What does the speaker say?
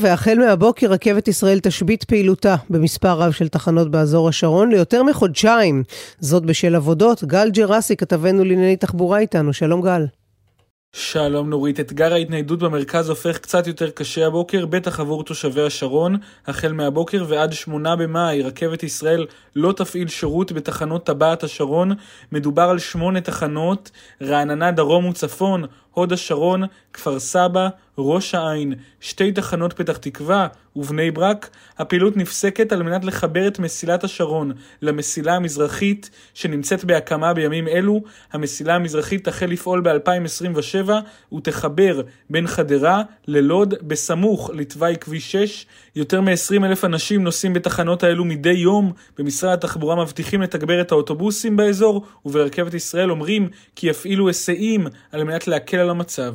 והחל מהבוקר רכבת ישראל תשבית פעילותה במספר רב של תחנות באזור השרון ליותר מחודשיים. זאת בשל עבודות. גל ג'רסי, כתבנו לענייני תחבורה איתנו. שלום גל. שלום נורית, אתגר ההתניידות במרכז הופך קצת יותר קשה הבוקר, בטח עבור תושבי השרון. החל מהבוקר ועד שמונה במאי, רכבת ישראל לא תפעיל שירות בתחנות טבעת השרון. מדובר על שמונה תחנות, רעננה דרום וצפון, הוד השרון, כפר סבא, ראש העין, שתי תחנות פתח תקווה ובני ברק, הפעילות נפסקת על מנת לחבר את מסילת השרון למסילה המזרחית שנמצאת בהקמה בימים אלו. המסילה המזרחית תחל לפעול ב-2027 ותחבר בין חדרה ללוד בסמוך לתוואי כביש 6. יותר מ-20 אלף אנשים נוסעים בתחנות האלו מדי יום. במשרד התחבורה מבטיחים לתגבר את האוטובוסים באזור וברכבת ישראל אומרים כי יפעילו היסעים על מנת להקל על המצב.